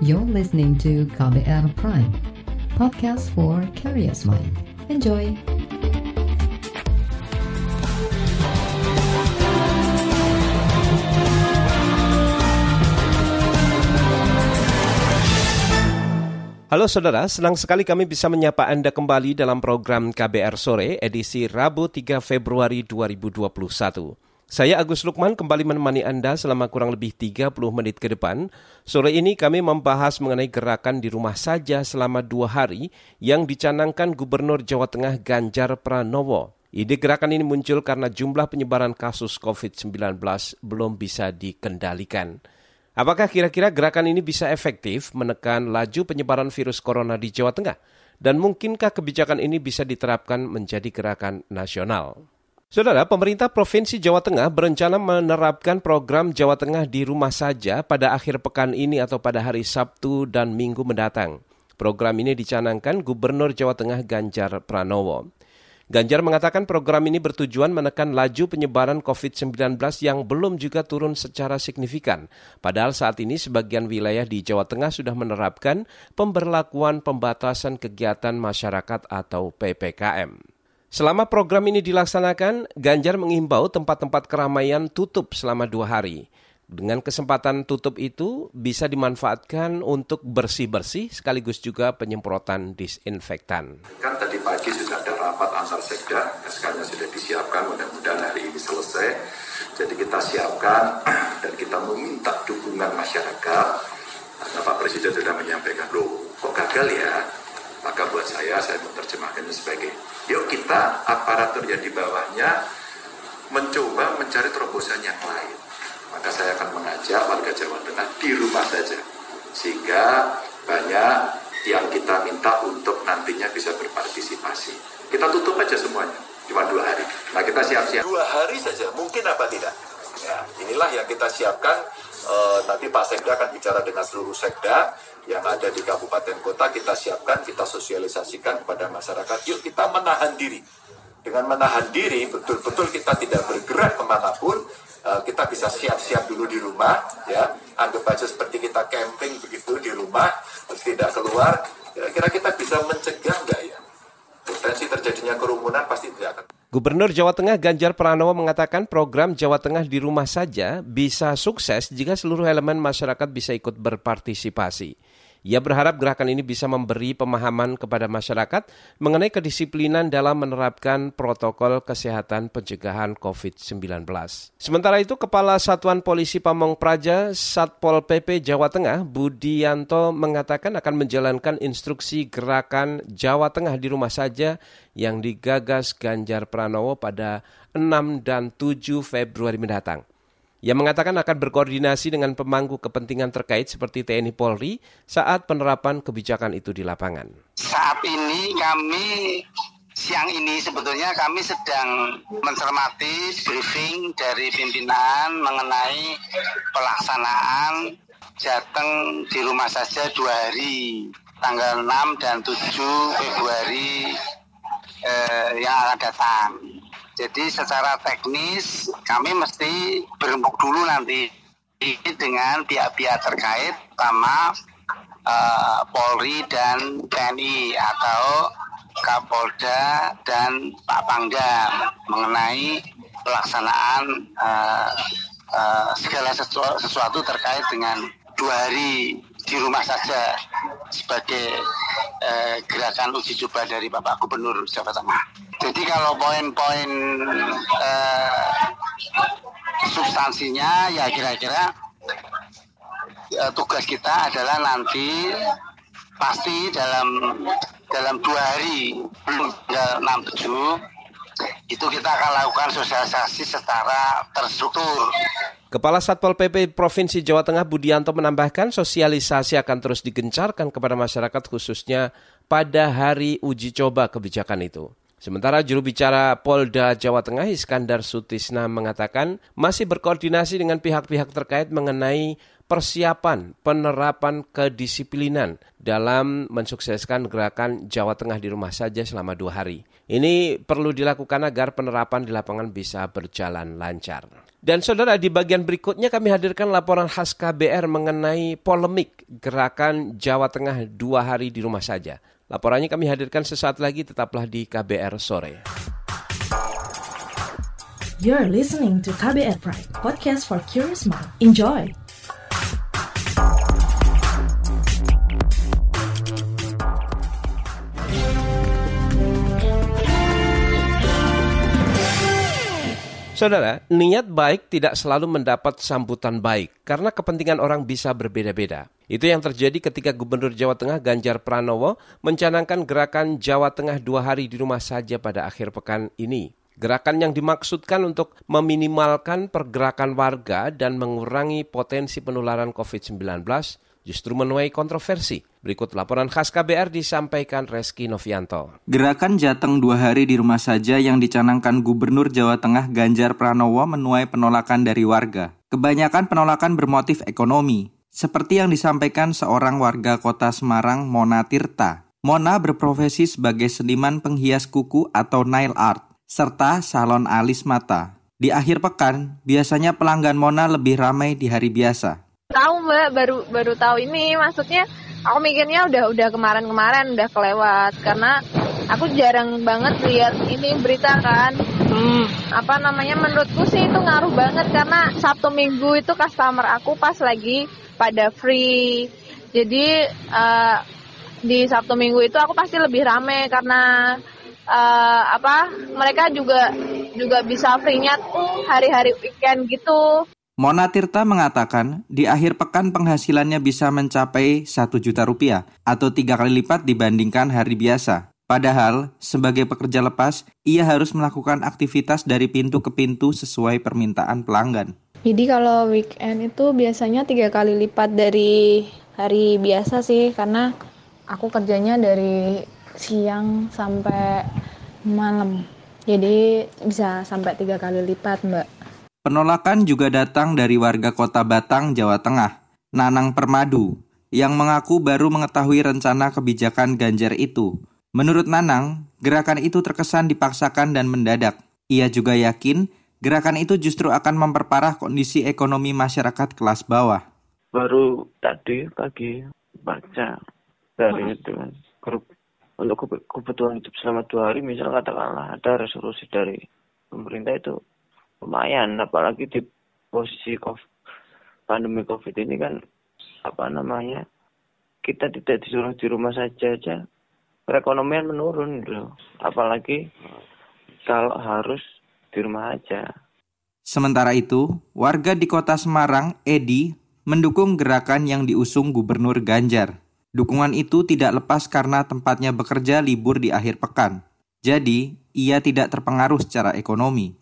You're listening to KBR Prime, podcast for curious mind. Enjoy! Halo saudara, senang sekali kami bisa menyapa Anda kembali dalam program KBR Sore edisi Rabu 3 Februari 2021. Saya Agus Lukman kembali menemani Anda selama kurang lebih 30 menit ke depan. Sore ini kami membahas mengenai gerakan di rumah saja selama dua hari yang dicanangkan Gubernur Jawa Tengah Ganjar Pranowo. Ide gerakan ini muncul karena jumlah penyebaran kasus COVID-19 belum bisa dikendalikan. Apakah kira-kira gerakan ini bisa efektif menekan laju penyebaran virus corona di Jawa Tengah? Dan mungkinkah kebijakan ini bisa diterapkan menjadi gerakan nasional? Saudara, pemerintah Provinsi Jawa Tengah berencana menerapkan program Jawa Tengah di rumah saja pada akhir pekan ini atau pada hari Sabtu dan Minggu mendatang. Program ini dicanangkan Gubernur Jawa Tengah Ganjar Pranowo. Ganjar mengatakan program ini bertujuan menekan laju penyebaran COVID-19 yang belum juga turun secara signifikan. Padahal saat ini sebagian wilayah di Jawa Tengah sudah menerapkan pemberlakuan pembatasan kegiatan masyarakat atau PPKM. Selama program ini dilaksanakan, Ganjar mengimbau tempat-tempat keramaian tutup selama dua hari. Dengan kesempatan tutup itu bisa dimanfaatkan untuk bersih-bersih sekaligus juga penyemprotan disinfektan. Kan tadi pagi sudah ada rapat antar sekda, SK-nya sudah disiapkan, mudah-mudahan hari ini selesai. Jadi kita siapkan dan kita meminta dukungan masyarakat. Karena Pak Presiden sudah menyampaikan, loh kok gagal ya? Maka buat saya, saya menerjemahkannya sebagai, yuk kita aparatur yang di bawahnya mencoba mencari terobosan yang lain maka saya akan mengajak warga Jawa Tengah di rumah saja. Sehingga banyak yang kita minta untuk nantinya bisa berpartisipasi. Kita tutup aja semuanya, cuma dua hari. Nah kita siap-siap. Dua hari saja, mungkin apa tidak? Ya, inilah yang kita siapkan. E, nanti Pak Sekda akan bicara dengan seluruh Sekda yang ada di kabupaten kota. Kita siapkan, kita sosialisasikan kepada masyarakat. Yuk kita menahan diri. Dengan menahan diri, betul-betul kita tidak bergerak ke mana pun, Eh, kita bisa siap-siap dulu di rumah ya anggap aja seperti kita camping begitu di rumah tidak keluar kira-kira kita bisa mencegah nggak ya potensi terjadinya kerumunan pasti tidak akan Gubernur Jawa Tengah Ganjar Pranowo mengatakan program Jawa Tengah di rumah saja bisa sukses jika seluruh elemen masyarakat bisa ikut berpartisipasi. Ia berharap gerakan ini bisa memberi pemahaman kepada masyarakat mengenai kedisiplinan dalam menerapkan protokol kesehatan pencegahan COVID-19. Sementara itu, Kepala Satuan Polisi Pamong Praja Satpol PP Jawa Tengah, Budi Yanto mengatakan akan menjalankan instruksi gerakan Jawa Tengah di rumah saja yang digagas Ganjar Pranowo pada 6 dan 7 Februari mendatang. Ia mengatakan akan berkoordinasi dengan pemangku kepentingan terkait seperti TNI Polri saat penerapan kebijakan itu di lapangan. Saat ini kami siang ini sebetulnya kami sedang mencermati briefing dari pimpinan mengenai pelaksanaan Jateng di rumah saja dua hari tanggal 6 dan 7 Februari eh, yang akan datang. Jadi secara teknis kami mesti berembuk dulu nanti dengan pihak-pihak terkait sama uh, Polri dan TNI atau Kapolda dan Pak Pangdam mengenai pelaksanaan uh, uh, segala sesuatu, sesuatu terkait dengan dua hari di rumah saja sebagai uh, gerakan uji coba dari Bapak Gubernur Jawa Tengah. Jadi kalau poin-poin eh, substansinya ya kira-kira eh, tugas kita adalah nanti pasti dalam dalam dua hari belum enam tujuh itu kita akan lakukan sosialisasi secara terstruktur. Kepala Satpol PP Provinsi Jawa Tengah Budianto menambahkan sosialisasi akan terus digencarkan kepada masyarakat khususnya pada hari uji coba kebijakan itu. Sementara juru bicara Polda Jawa Tengah Iskandar Sutisna mengatakan masih berkoordinasi dengan pihak-pihak terkait mengenai persiapan penerapan kedisiplinan dalam mensukseskan gerakan Jawa Tengah di rumah saja selama dua hari. Ini perlu dilakukan agar penerapan di lapangan bisa berjalan lancar. Dan saudara, di bagian berikutnya kami hadirkan laporan khas KBR mengenai polemik gerakan Jawa Tengah dua hari di rumah saja. Laporannya kami hadirkan sesaat lagi, tetaplah di KBR Sore. You're listening to KBR Pride, podcast for curious mind. Enjoy! Saudara, niat baik tidak selalu mendapat sambutan baik karena kepentingan orang bisa berbeda-beda. Itu yang terjadi ketika Gubernur Jawa Tengah Ganjar Pranowo mencanangkan gerakan Jawa Tengah dua hari di rumah saja pada akhir pekan ini. Gerakan yang dimaksudkan untuk meminimalkan pergerakan warga dan mengurangi potensi penularan COVID-19 justru menuai kontroversi. Berikut laporan khas KBR disampaikan Reski Novianto. Gerakan Jateng dua hari di rumah saja yang dicanangkan Gubernur Jawa Tengah Ganjar Pranowo menuai penolakan dari warga. Kebanyakan penolakan bermotif ekonomi, seperti yang disampaikan seorang warga kota Semarang, Mona Tirta. Mona berprofesi sebagai seniman penghias kuku atau nail art, serta salon alis mata. Di akhir pekan, biasanya pelanggan Mona lebih ramai di hari biasa. Tahu mbak, baru baru tahu ini maksudnya aku mikirnya udah udah kemarin-kemarin udah kelewat karena aku jarang banget lihat ini berita kan. Hmm. Apa namanya menurutku sih itu ngaruh banget karena Sabtu Minggu itu customer aku pas lagi pada free. Jadi uh, di Sabtu Minggu itu aku pasti lebih rame karena uh, apa mereka juga juga bisa free-nya tuh hari-hari weekend gitu. Mona Tirta mengatakan di akhir pekan penghasilannya bisa mencapai 1 juta rupiah atau tiga kali lipat dibandingkan hari biasa. Padahal, sebagai pekerja lepas, ia harus melakukan aktivitas dari pintu ke pintu sesuai permintaan pelanggan. Jadi kalau weekend itu biasanya tiga kali lipat dari hari biasa sih, karena aku kerjanya dari siang sampai malam. Jadi bisa sampai tiga kali lipat, Mbak. Penolakan juga datang dari warga kota Batang, Jawa Tengah, Nanang Permadu, yang mengaku baru mengetahui rencana kebijakan Ganjar itu. Menurut Nanang, gerakan itu terkesan dipaksakan dan mendadak. Ia juga yakin gerakan itu justru akan memperparah kondisi ekonomi masyarakat kelas bawah. Baru tadi pagi baca dari itu grup untuk kebutuhan hidup selama dua hari misalnya katakanlah ada resolusi dari pemerintah itu lumayan apalagi di posisi COVID, pandemi COVID ini kan apa namanya kita tidak disuruh di rumah saja aja perekonomian menurun loh apalagi kalau harus di rumah aja. Sementara itu, warga di kota Semarang, Edi, mendukung gerakan yang diusung Gubernur Ganjar. Dukungan itu tidak lepas karena tempatnya bekerja libur di akhir pekan. Jadi, ia tidak terpengaruh secara ekonomi.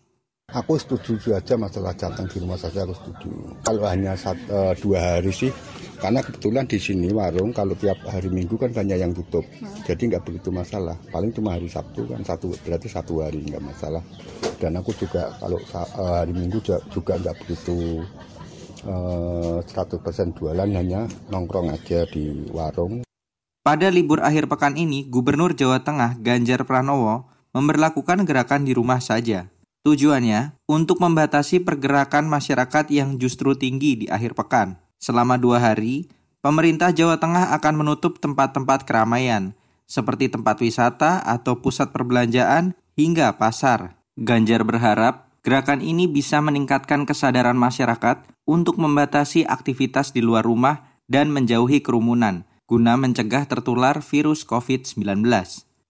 Aku setuju aja masalah jateng di rumah saja aku setuju. Kalau hanya satu, uh, dua hari sih, karena kebetulan di sini warung kalau tiap hari Minggu kan banyak yang tutup, hmm. jadi nggak begitu masalah. Paling cuma hari Sabtu kan satu berarti satu hari nggak masalah. Dan aku juga kalau uh, hari Minggu juga nggak begitu uh, 100% jualan hanya nongkrong aja di warung. Pada libur akhir pekan ini, Gubernur Jawa Tengah Ganjar Pranowo memberlakukan gerakan di rumah saja Tujuannya untuk membatasi pergerakan masyarakat yang justru tinggi di akhir pekan. Selama dua hari, pemerintah Jawa Tengah akan menutup tempat-tempat keramaian, seperti tempat wisata atau pusat perbelanjaan hingga pasar. Ganjar berharap gerakan ini bisa meningkatkan kesadaran masyarakat untuk membatasi aktivitas di luar rumah dan menjauhi kerumunan, guna mencegah tertular virus COVID-19.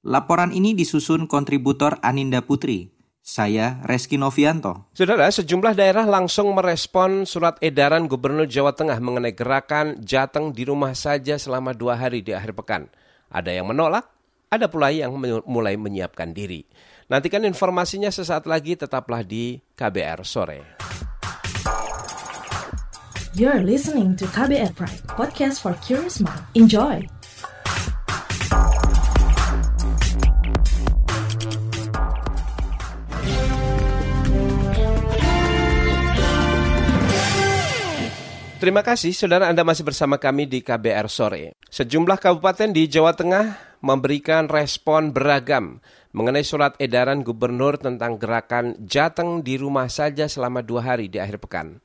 Laporan ini disusun kontributor Aninda Putri saya Reski Novianto. Saudara, sejumlah daerah langsung merespon surat edaran Gubernur Jawa Tengah mengenai gerakan Jateng di rumah saja selama dua hari di akhir pekan. Ada yang menolak, ada pula yang mulai menyiapkan diri. Nantikan informasinya sesaat lagi, tetaplah di KBR Sore. You're listening to KBR Pride, podcast for curious mind. Enjoy! Terima kasih saudara Anda masih bersama kami di KBR Sore. Sejumlah kabupaten di Jawa Tengah memberikan respon beragam mengenai surat edaran gubernur tentang gerakan Jateng di rumah saja selama dua hari di akhir pekan.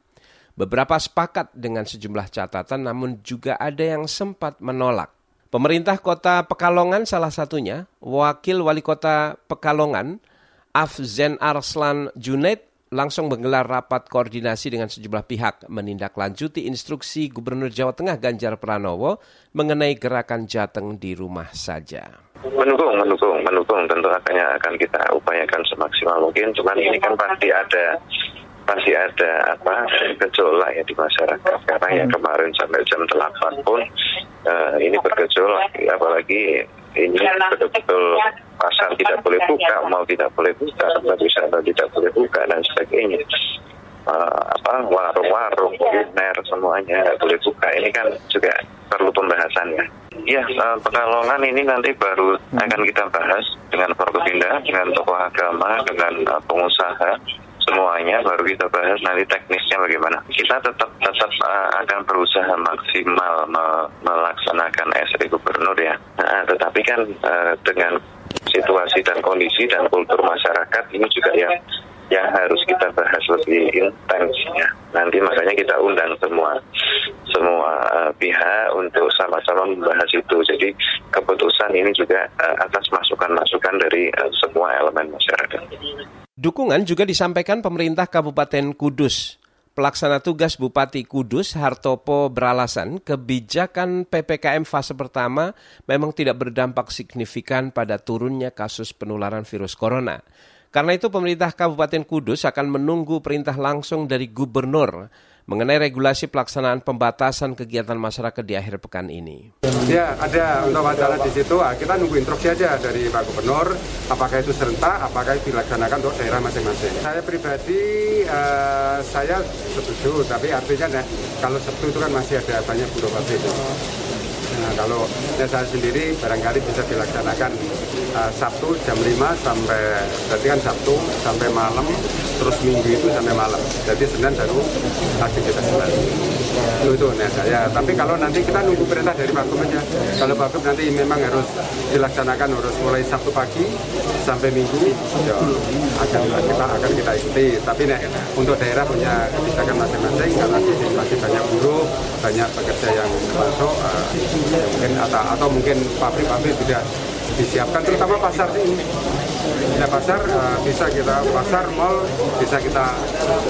Beberapa sepakat dengan sejumlah catatan namun juga ada yang sempat menolak. Pemerintah kota Pekalongan salah satunya, Wakil Wali Kota Pekalongan, Afzen Arslan Junaid langsung menggelar rapat koordinasi dengan sejumlah pihak menindaklanjuti instruksi Gubernur Jawa Tengah Ganjar Pranowo mengenai gerakan Jateng di rumah saja. Mendukung, mendukung, mendukung. Tentu akan akan kita upayakan semaksimal mungkin. Cuman ini kan pasti ada pasti ada apa gejolak ya di masyarakat karena yang kemarin sampai jam 8 pun uh, ini bergejolak apalagi ini betul-betul pasar tidak boleh buka, mau tidak boleh buka, tempat wisata tidak boleh buka dan sebagainya. Uh, apa warung-warung kuliner semuanya tidak boleh buka. Ini kan juga perlu pembahasannya. Ya. Uh, Pekalongan ini nanti baru akan kita bahas dengan Forkopinda, dengan tokoh agama, dengan uh, pengusaha semuanya baru kita bahas nanti teknisnya bagaimana. Kita tetap tetap uh, akan berusaha maksimal me melaksanakan SE gubernur ya. Nah, tetapi kan uh, dengan situasi dan kondisi dan kultur masyarakat ini juga yang yang harus kita bahas lebih intens ya. Nanti makanya kita undang semua semua uh, pihak untuk sama-sama membahas itu. Jadi keputusan ini juga uh, atas masukan-masukan dari uh, semua elemen masyarakat. Dukungan juga disampaikan pemerintah Kabupaten Kudus. Pelaksana tugas Bupati Kudus Hartopo beralasan kebijakan PPKM fase pertama memang tidak berdampak signifikan pada turunnya kasus penularan virus corona. Karena itu pemerintah Kabupaten Kudus akan menunggu perintah langsung dari gubernur mengenai regulasi pelaksanaan pembatasan kegiatan masyarakat di akhir pekan ini. Ya, ada untuk wacana di situ, ah, kita nunggu instruksi aja dari Pak Gubernur, apakah itu serentak, apakah itu dilaksanakan untuk daerah masing-masing. Saya pribadi, uh, saya setuju, tapi artinya nah, kalau Sabtu itu kan masih ada banyak buruh pabrik. Nah, kalau ya saya sendiri barangkali bisa dilaksanakan uh, Sabtu jam 5 sampai berarti kan Sabtu sampai malam terus Minggu itu sampai malam. Jadi Senin baru aktivitas kembali. Itu nah saya. Tapi kalau nanti kita nunggu perintah dari Pak aja. Kalau Pak nanti memang harus dilaksanakan harus mulai Sabtu pagi sampai Minggu ya akan kita akan kita ikuti. Tapi nah, untuk daerah punya kebijakan masing-masing karena masih banyak buruh, banyak pekerja yang masuk. Uh, ya mungkin atau, atau mungkin pabrik-pabrik sudah disiapkan terutama pasar ini ya pasar uh, bisa kita pasar mall bisa kita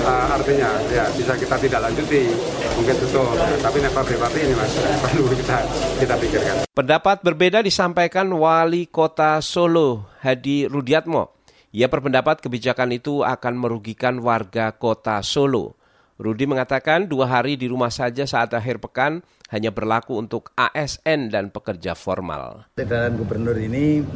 uh, artinya ya bisa kita tidak lanjuti. Mungkin tutup ya, tapi pabrik-pabrik ini mas perlu kita kita pikirkan. Pendapat berbeda disampaikan wali kota Solo Hadi Rudiatmo. Ia berpendapat kebijakan itu akan merugikan warga kota Solo. Rudi mengatakan dua hari di rumah saja saat akhir pekan hanya berlaku untuk ASN dan pekerja formal. Edaran gubernur ini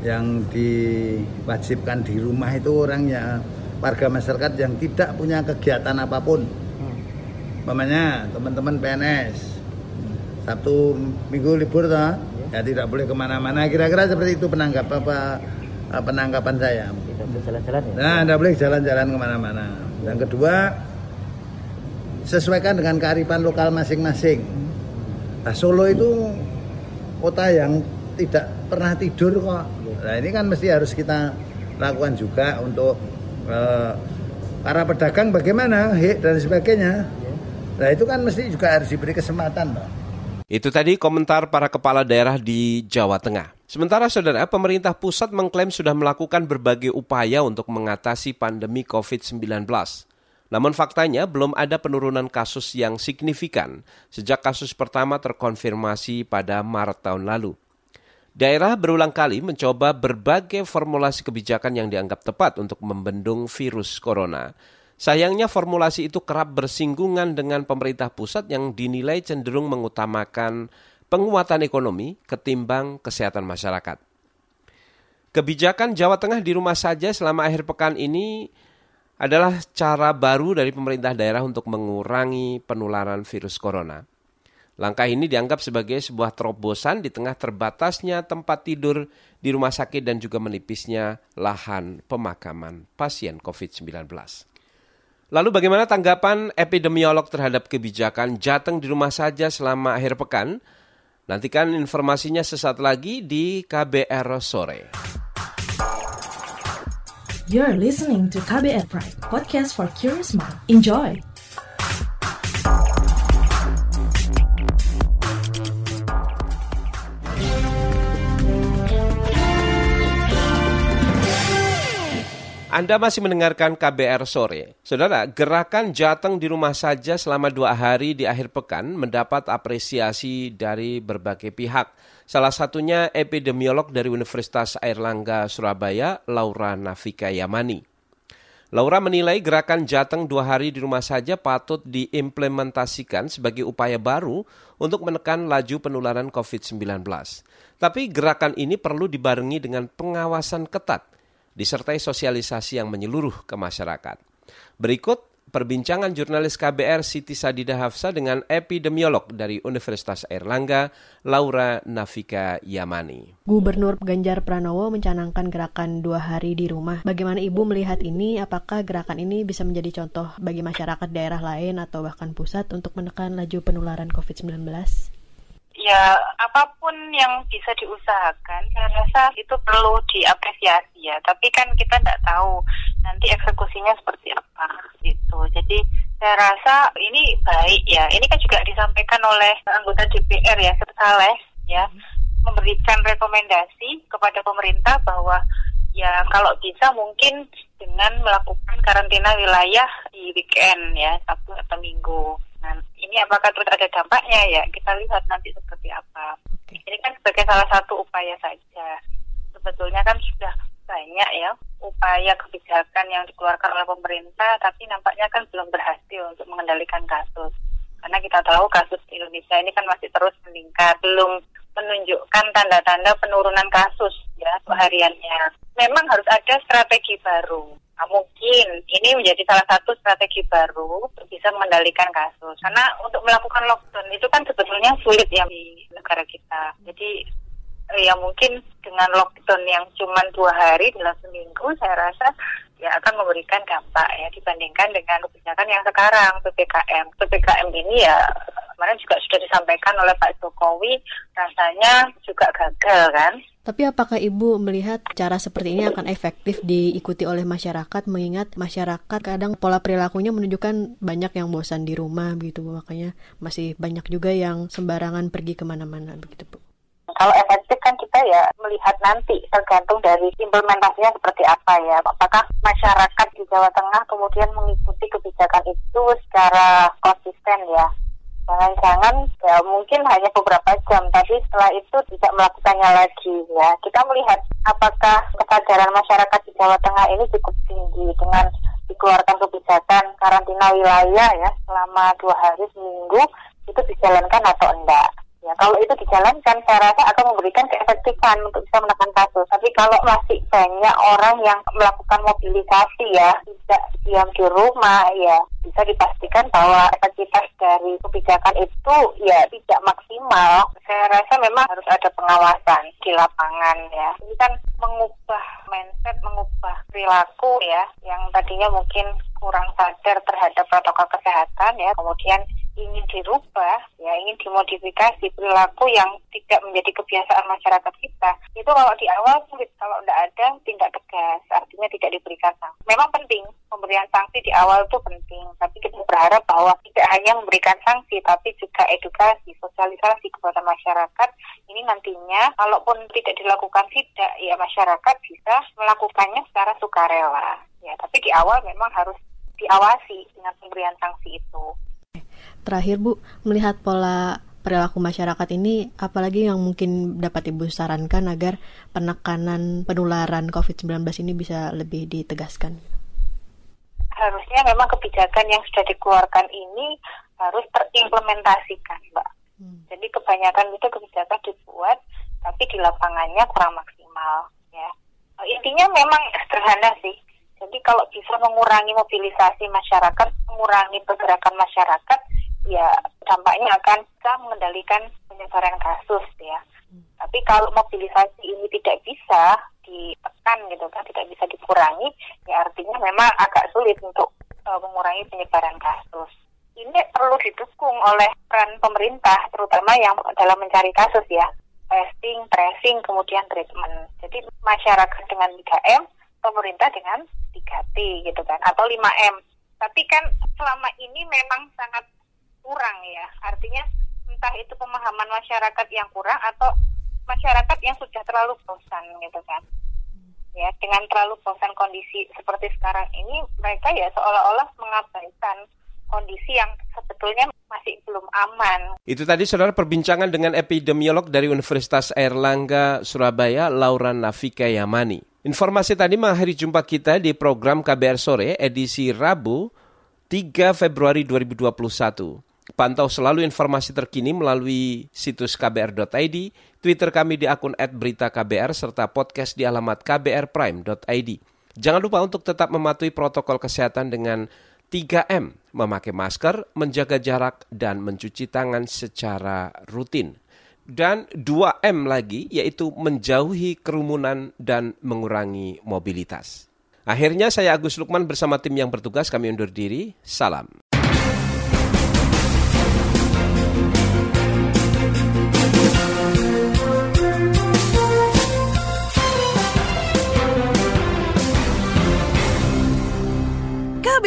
yang diwajibkan di rumah itu orangnya warga masyarakat yang tidak punya kegiatan apa pun. Mamanya teman-teman PNS Sabtu Minggu libur toh, ya tidak boleh ke mana-mana. Kira-kira seperti itu penanggap apa penanggapan saya. Jalan-jalan ya? Nah, tidak boleh jalan-jalan ke mana-mana. Yang kedua, sesuaikan dengan kearifan lokal masing-masing. Nah, Solo itu kota yang tidak pernah tidur kok. Nah, ini kan mesti harus kita lakukan juga untuk uh, para pedagang bagaimana, dan sebagainya. Nah, itu kan mesti juga harus diberi kesempatan, Pak. Itu tadi komentar para kepala daerah di Jawa Tengah. Sementara saudara, pemerintah pusat mengklaim sudah melakukan berbagai upaya untuk mengatasi pandemi COVID-19. Namun faktanya belum ada penurunan kasus yang signifikan sejak kasus pertama terkonfirmasi pada Maret tahun lalu. Daerah berulang kali mencoba berbagai formulasi kebijakan yang dianggap tepat untuk membendung virus corona. Sayangnya formulasi itu kerap bersinggungan dengan pemerintah pusat yang dinilai cenderung mengutamakan penguatan ekonomi ketimbang kesehatan masyarakat. Kebijakan Jawa Tengah di rumah saja selama akhir pekan ini adalah cara baru dari pemerintah daerah untuk mengurangi penularan virus corona. Langkah ini dianggap sebagai sebuah terobosan di tengah terbatasnya tempat tidur di rumah sakit dan juga menipisnya lahan pemakaman pasien COVID-19. Lalu bagaimana tanggapan epidemiolog terhadap kebijakan Jateng di rumah saja selama akhir pekan? Nantikan informasinya sesaat lagi di KBR sore. You're listening to KBR Pride, podcast for curious mind. Enjoy. Anda masih mendengarkan KBR sore. Saudara, gerakan Jateng di rumah saja selama dua hari di akhir pekan mendapat apresiasi dari berbagai pihak. Salah satunya epidemiolog dari Universitas Airlangga Surabaya, Laura Nafika Yamani. Laura menilai gerakan Jateng dua hari di rumah saja patut diimplementasikan sebagai upaya baru untuk menekan laju penularan COVID-19. Tapi gerakan ini perlu dibarengi dengan pengawasan ketat disertai sosialisasi yang menyeluruh ke masyarakat. Berikut perbincangan jurnalis KBR Siti Sadida Hafsa dengan epidemiolog dari Universitas Airlangga, Laura Nafika Yamani. Gubernur Ganjar Pranowo mencanangkan gerakan dua hari di rumah. Bagaimana Ibu melihat ini? Apakah gerakan ini bisa menjadi contoh bagi masyarakat daerah lain atau bahkan pusat untuk menekan laju penularan COVID-19? Ya apa pun yang bisa diusahakan saya rasa itu perlu diapresiasi ya. Tapi kan kita tidak tahu nanti eksekusinya seperti apa gitu. Jadi saya rasa ini baik ya. Ini kan juga disampaikan oleh anggota DPR ya Saleh ya memberikan rekomendasi kepada pemerintah bahwa ya kalau bisa mungkin dengan melakukan karantina wilayah di weekend ya Sabtu atau Minggu ini apakah terus ada dampaknya ya? Kita lihat nanti seperti apa. Okay. Ini kan sebagai salah satu upaya saja. Sebetulnya kan sudah banyak ya upaya kebijakan yang dikeluarkan oleh pemerintah, tapi nampaknya kan belum berhasil untuk mengendalikan kasus. Karena kita tahu kasus di Indonesia ini kan masih terus meningkat, belum menunjukkan tanda-tanda penurunan kasus ya hariannya. Memang harus ada strategi baru mungkin ini menjadi salah satu strategi baru untuk bisa mengendalikan kasus. Karena untuk melakukan lockdown itu kan sebetulnya sulit ya di negara kita. Jadi ya mungkin dengan lockdown yang cuma dua hari dalam seminggu, saya rasa ya akan memberikan dampak ya dibandingkan dengan kebijakan yang sekarang ppkm. Ppkm ini ya kemarin juga sudah disampaikan oleh Pak Jokowi rasanya juga gagal kan tapi apakah Ibu melihat cara seperti ini akan efektif diikuti oleh masyarakat mengingat masyarakat kadang pola perilakunya menunjukkan banyak yang bosan di rumah begitu makanya masih banyak juga yang sembarangan pergi ke mana-mana begitu Bu. Kalau efektif kan kita ya melihat nanti tergantung dari implementasinya seperti apa ya. Apakah masyarakat di Jawa Tengah kemudian mengikuti kebijakan itu secara konsisten ya? Jangan-jangan ya mungkin hanya beberapa jam tapi setelah itu tidak melakukannya lagi ya. Kita melihat apakah kesadaran masyarakat di Jawa Tengah ini cukup tinggi dengan dikeluarkan kebijakan karantina wilayah ya selama dua hari seminggu itu dijalankan atau enggak Ya, kalau itu dijalankan, saya rasa akan memberikan keefektifan untuk bisa menekan kasus. Tapi kalau masih banyak orang yang melakukan mobilisasi ya, tidak diam di rumah, ya bisa dipastikan bahwa efektivitas dari kebijakan itu ya tidak maksimal. Saya rasa memang harus ada pengawasan di lapangan ya. Ini kan mengubah mindset, mengubah perilaku ya, yang tadinya mungkin kurang sadar terhadap protokol kesehatan ya, kemudian ingin dirubah, ya ingin dimodifikasi perilaku yang tidak menjadi kebiasaan masyarakat kita, itu kalau di awal sulit, kalau tidak ada tindak tegas, artinya tidak diberikan sanksi. Memang penting pemberian sanksi di awal itu penting, tapi kita berharap bahwa tidak hanya memberikan sanksi, tapi juga edukasi, sosialisasi kepada masyarakat. Ini nantinya, kalaupun tidak dilakukan tidak, ya masyarakat bisa melakukannya secara sukarela. Ya, tapi di awal memang harus diawasi dengan pemberian sanksi itu. Terakhir Bu, melihat pola perilaku masyarakat ini apalagi yang mungkin dapat Ibu sarankan agar penekanan penularan COVID-19 ini bisa lebih ditegaskan? Harusnya memang kebijakan yang sudah dikeluarkan ini harus terimplementasikan, Mbak. Hmm. Jadi kebanyakan itu kebijakan dibuat tapi di lapangannya kurang maksimal, ya. Intinya memang sederhana sih. Jadi kalau bisa mengurangi mobilisasi masyarakat, mengurangi pergerakan masyarakat, ya dampaknya akan bisa mengendalikan penyebaran kasus ya. Tapi kalau mobilisasi ini tidak bisa ditekan gitu kan, tidak bisa dikurangi, ya artinya memang agak sulit untuk uh, mengurangi penyebaran kasus. Ini perlu didukung oleh peran pemerintah, terutama yang dalam mencari kasus ya, testing, tracing, kemudian treatment. Jadi masyarakat dengan 3M, pemerintah dengan 3T gitu kan, atau 5M. Tapi kan selama ini memang sangat kurang ya, artinya entah itu pemahaman masyarakat yang kurang atau masyarakat yang sudah terlalu bosan gitu kan ya dengan terlalu bosan kondisi seperti sekarang ini mereka ya seolah-olah mengabaikan kondisi yang sebetulnya masih belum aman. Itu tadi saudara perbincangan dengan epidemiolog dari Universitas Airlangga Surabaya Laura Nafika Yamani. Informasi tadi mengakhiri jumpa kita di program KBR Sore edisi Rabu 3 Februari 2021. Pantau selalu informasi terkini melalui situs kbr.id, Twitter kami di akun @beritaKBR serta podcast di alamat kbrprime.id. Jangan lupa untuk tetap mematuhi protokol kesehatan dengan 3M, memakai masker, menjaga jarak, dan mencuci tangan secara rutin. Dan 2M lagi, yaitu menjauhi kerumunan dan mengurangi mobilitas. Akhirnya saya Agus Lukman bersama tim yang bertugas kami undur diri. Salam.